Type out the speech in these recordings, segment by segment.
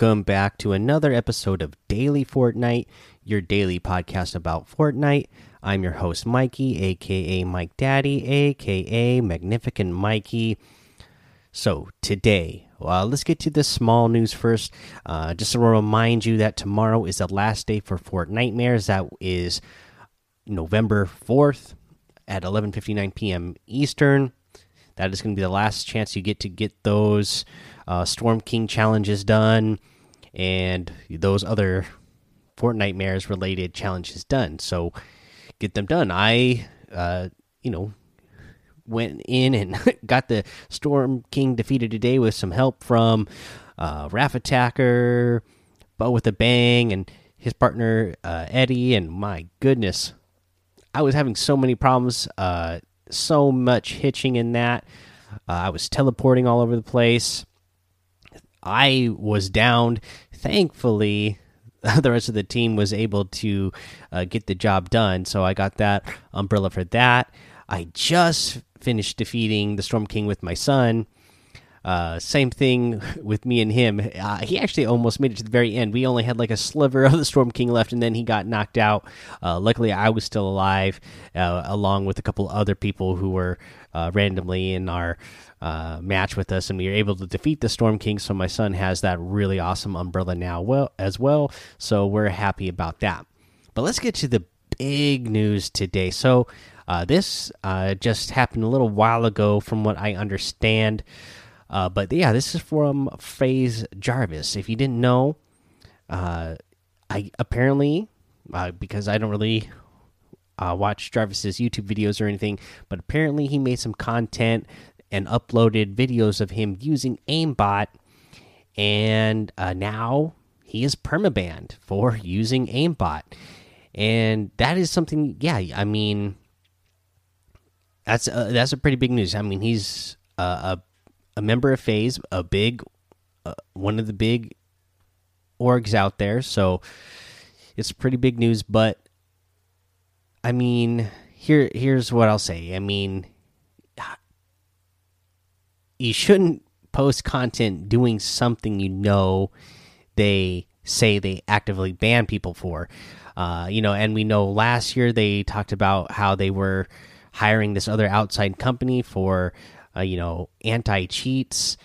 Welcome back to another episode of Daily Fortnite, your daily podcast about Fortnite. I'm your host, Mikey, aka Mike Daddy, aka Magnificent Mikey. So, today, uh, let's get to the small news first. Uh, just to remind you that tomorrow is the last day for Fortnitemares. That is November 4th at 11:59 p.m. Eastern. That is going to be the last chance you get to get those uh, Storm King challenges done and those other Fortnitemares related challenges done. So get them done. I, uh, you know, went in and got the Storm King defeated today with some help from uh, Raph Attacker, Bo with a Bang, and his partner uh, Eddie. And my goodness, I was having so many problems, uh, so much hitching in that. Uh, I was teleporting all over the place. I was downed. Thankfully, the rest of the team was able to uh, get the job done. So I got that umbrella for that. I just finished defeating the Storm King with my son. Uh, same thing with me and him. Uh, he actually almost made it to the very end. We only had like a sliver of the Storm King left, and then he got knocked out. Uh, luckily, I was still alive, uh, along with a couple other people who were uh, randomly in our uh, match with us, and we were able to defeat the Storm King. So my son has that really awesome umbrella now, well as well. So we're happy about that. But let's get to the big news today. So this just happened a little while ago, from what I understand. Uh, but yeah, this is from FaZe Jarvis. If you didn't know, uh, I apparently uh, because I don't really uh, watch Jarvis's YouTube videos or anything, but apparently he made some content and uploaded videos of him using aimbot, and uh, now he is permabanned for using aimbot, and that is something. Yeah, I mean, that's uh, that's a pretty big news. I mean, he's a a member of FaZe, a big, uh, one of the big orgs out there. So it's pretty big news. But I mean, here here's what I'll say. I mean, you shouldn't post content doing something you know they say they actively ban people for. Uh, you know, and we know last year they talked about how they were hiring this other outside company for uh, you know, anti cheats,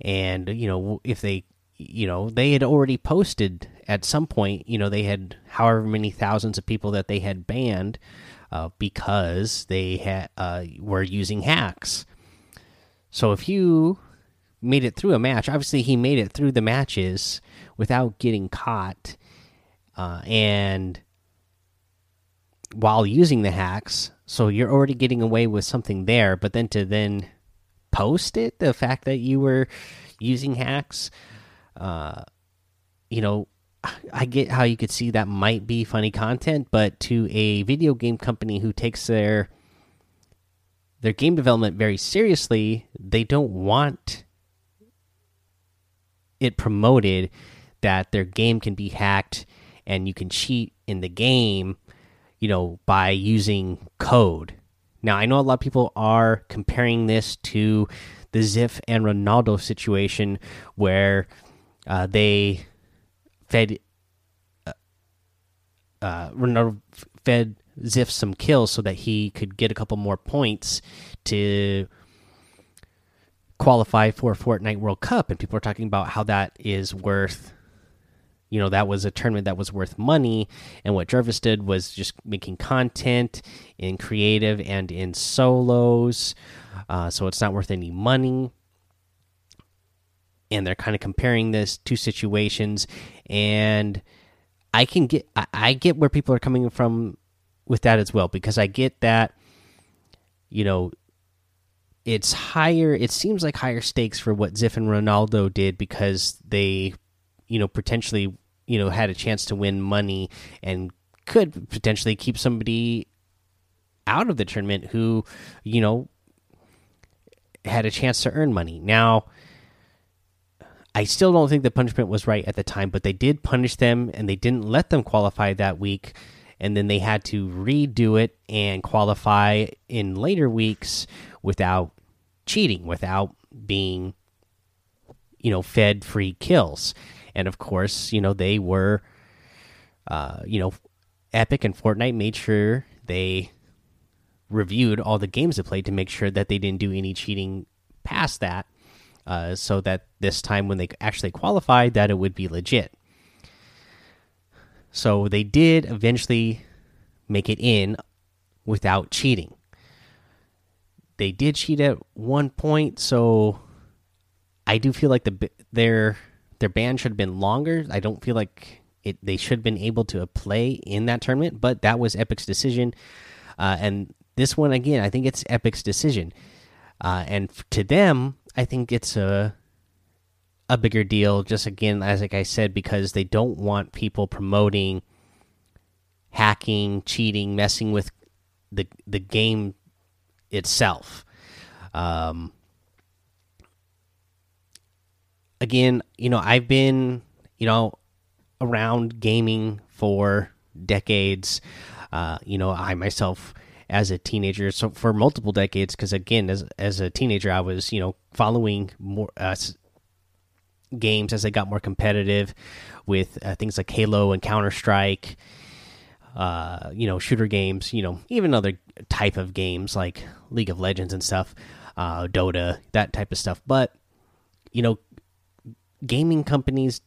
and you know if they, you know, they had already posted at some point, you know, they had however many thousands of people that they had banned uh, because they had uh, were using hacks. So if you made it through a match, obviously he made it through the matches without getting caught, uh, and while using the hacks so you're already getting away with something there but then to then post it the fact that you were using hacks? Uh you know i get how you could see that might be funny content but to a video game company who takes their their game development very seriously they don't want it promoted that their game can be hacked and you can cheat in the game you know by using code now, I know a lot of people are comparing this to the Ziff and Ronaldo situation where uh, they fed uh, uh, Ronaldo fed Ziff some kills so that he could get a couple more points to qualify for Fortnite World Cup, and people are talking about how that is worth you know that was a tournament that was worth money. And what jarvis did was just making content in creative and in solos. Uh, so it's not worth any money. And they're kind of comparing this two situations. And i can get I, I get where people are coming from with that as well because i get that you know it's higher it seems like higher stakes for what ziff and ronaldo did because they you know potentially you know had a chance to win money and could potentially keep somebody out of the tournament who you know had a chance to earn money. Now i still don't think the punishment was right at the time but they did punish them and they didn't let them qualify that week. And then they had to redo it and qualify in later weeks without cheating without being you know fed free kills and of course, you know they were, uh, you know, Epic and Fortnite made sure they reviewed all the games they played to make sure that they didn't do any cheating past that, uh, so that this time when they actually qualified, that it would be legit. So they did eventually make it in without cheating. They did cheat at one point, so I do feel like the their their ban should have been longer. I don't feel like it they should have been able to play in that tournament, but that was Epic's decision. Uh, and this one again, I think it's Epic's decision. Uh, and to them, I think it's a a bigger deal. Just again, as like I said, because they don't want people promoting hacking, cheating, messing with the the game itself. Um, again, you know, I've been, you know, around gaming for decades. Uh, you know, I myself as a teenager, so for multiple decades, because again, as as a teenager, I was, you know, following more uh, games as they got more competitive with uh, things like Halo and Counter Strike. Uh, you know, shooter games, you know, even other type of games like League of Legends and stuff, uh, Dota, that type of stuff. But you know, gaming companies,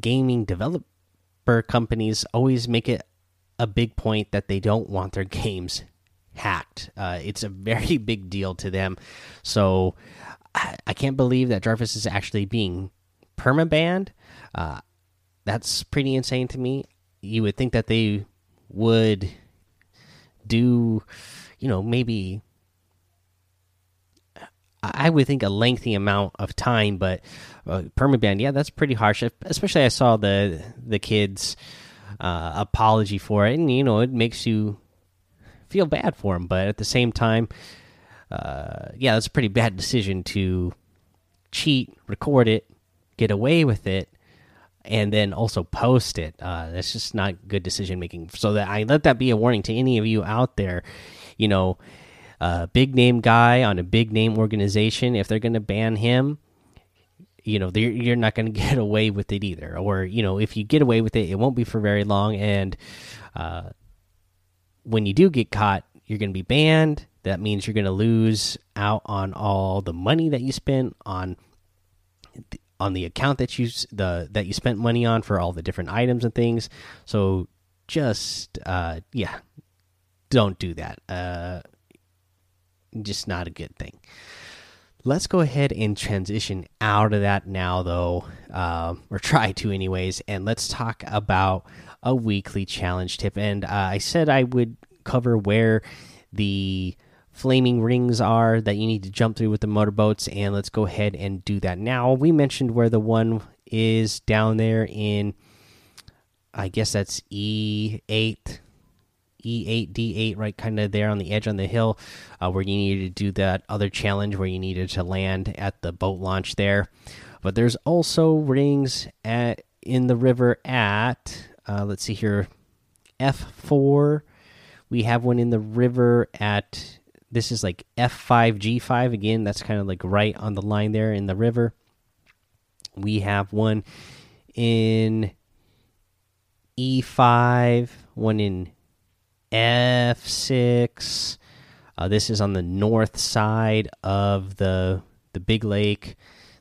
gaming developer companies always make it a big point that they don't want their games hacked. Uh, it's a very big deal to them. So I, I, can't believe that Jarvis is actually being permabanned. Uh, that's pretty insane to me. You would think that they would do, you know, maybe I would think a lengthy amount of time, but uh, permaban, yeah, that's pretty harsh. Especially, I saw the the kids' uh, apology for it, and you know, it makes you feel bad for them. But at the same time, uh, yeah, that's a pretty bad decision to cheat, record it, get away with it, and then also post it. Uh, that's just not good decision making. So that I let that be a warning to any of you out there. You know a big name guy on a big name organization, if they're going to ban him, you know, you're not going to get away with it either. Or, you know, if you get away with it, it won't be for very long. And uh, when you do get caught, you're going to be banned. That means you're going to lose out on all the money that you spent on on the account that you the that you spent money on for all the different items and things. So just uh, yeah, don't do that. Uh, just not a good thing. Let's go ahead and transition out of that now, though, uh, or try to, anyways, and let's talk about a weekly challenge tip. And uh, I said I would cover where the flaming rings are that you need to jump through with the motorboats, and let's go ahead and do that now. We mentioned where the one is down there in, I guess that's E8 E8, D8, right kind of there on the edge on the hill, uh, where you needed to do that other challenge where you needed to land at the boat launch there. But there's also rings at in the river at uh, let's see here, F4. We have one in the river at this is like F5 G5 again. That's kind of like right on the line there in the river. We have one in E5, one in F6. Uh, this is on the north side of the the big lake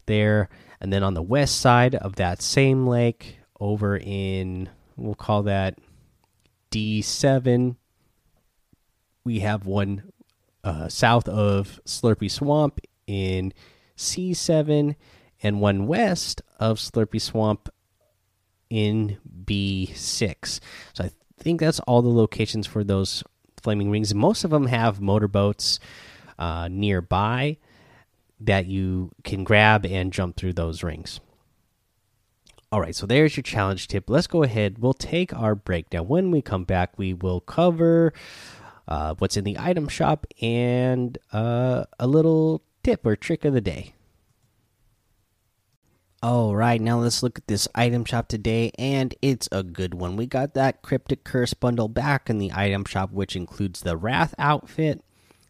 there, and then on the west side of that same lake, over in we'll call that D7. We have one uh, south of Slurpy Swamp in C7, and one west of Slurpy Swamp in B6. So I think that's all the locations for those flaming rings. Most of them have motorboats uh, nearby that you can grab and jump through those rings. All right, so there's your challenge tip. Let's go ahead. We'll take our break. Now, when we come back, we will cover uh, what's in the item shop and uh, a little tip or trick of the day. All right, now let's look at this item shop today, and it's a good one. We got that Cryptic Curse bundle back in the item shop, which includes the Wrath outfit,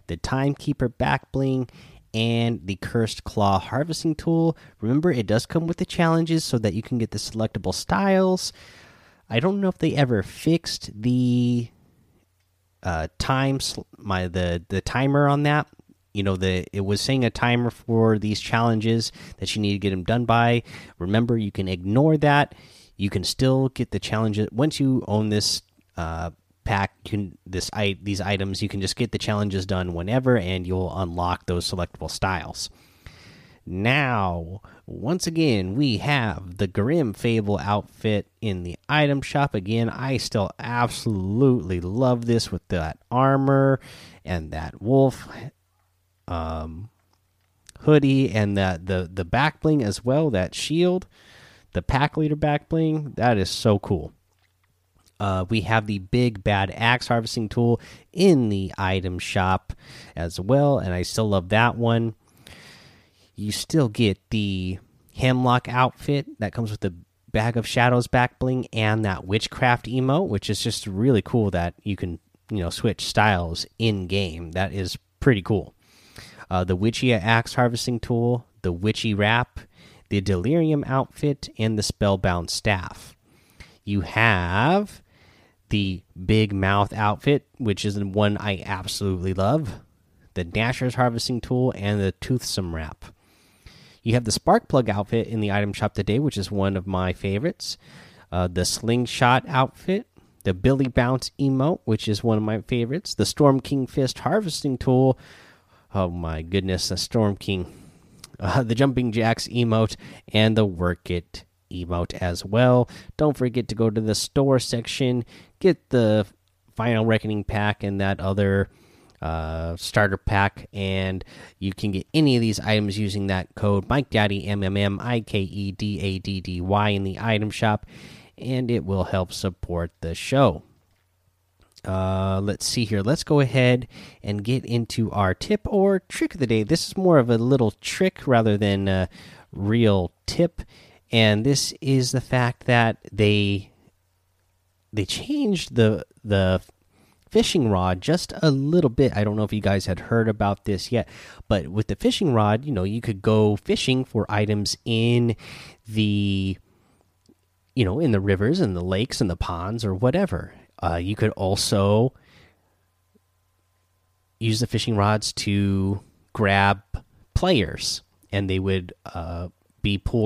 the Timekeeper back bling, and the Cursed Claw harvesting tool. Remember, it does come with the challenges so that you can get the selectable styles. I don't know if they ever fixed the uh, times my the the timer on that. You know, the it was saying a timer for these challenges that you need to get them done by. Remember, you can ignore that. You can still get the challenges once you own this uh, pack can this i these items you can just get the challenges done whenever and you'll unlock those selectable styles now once again we have the grim fable outfit in the item shop again i still absolutely love this with that armor and that wolf um hoodie and that the the back bling as well that shield the pack leader back bling that is so cool uh, we have the big bad axe harvesting tool in the item shop as well, and I still love that one. You still get the hemlock outfit that comes with the bag of shadows back bling and that witchcraft emote, which is just really cool that you can you know switch styles in game. That is pretty cool. Uh, the witchy axe harvesting tool, the witchy wrap, the delirium outfit, and the spellbound staff. You have the big mouth outfit, which is one I absolutely love, the Dasher's harvesting tool, and the toothsome wrap. You have the spark plug outfit in the item shop today, which is one of my favorites. Uh, the slingshot outfit, the Billy Bounce emote, which is one of my favorites. The Storm King Fist harvesting tool. Oh my goodness, the Storm King. Uh, the Jumping Jacks emote, and the Work It emote as well. Don't forget to go to the store section, get the Final Reckoning pack and that other uh, starter pack, and you can get any of these items using that code Mike Daddy M M M I K E D A D D Y in the item shop, and it will help support the show. Uh, let's see here. Let's go ahead and get into our tip or trick of the day. This is more of a little trick rather than a real tip and this is the fact that they they changed the the fishing rod just a little bit. I don't know if you guys had heard about this yet, but with the fishing rod, you know, you could go fishing for items in the you know, in the rivers and the lakes and the ponds or whatever. Uh, you could also use the fishing rods to grab players, and they would uh, be pulled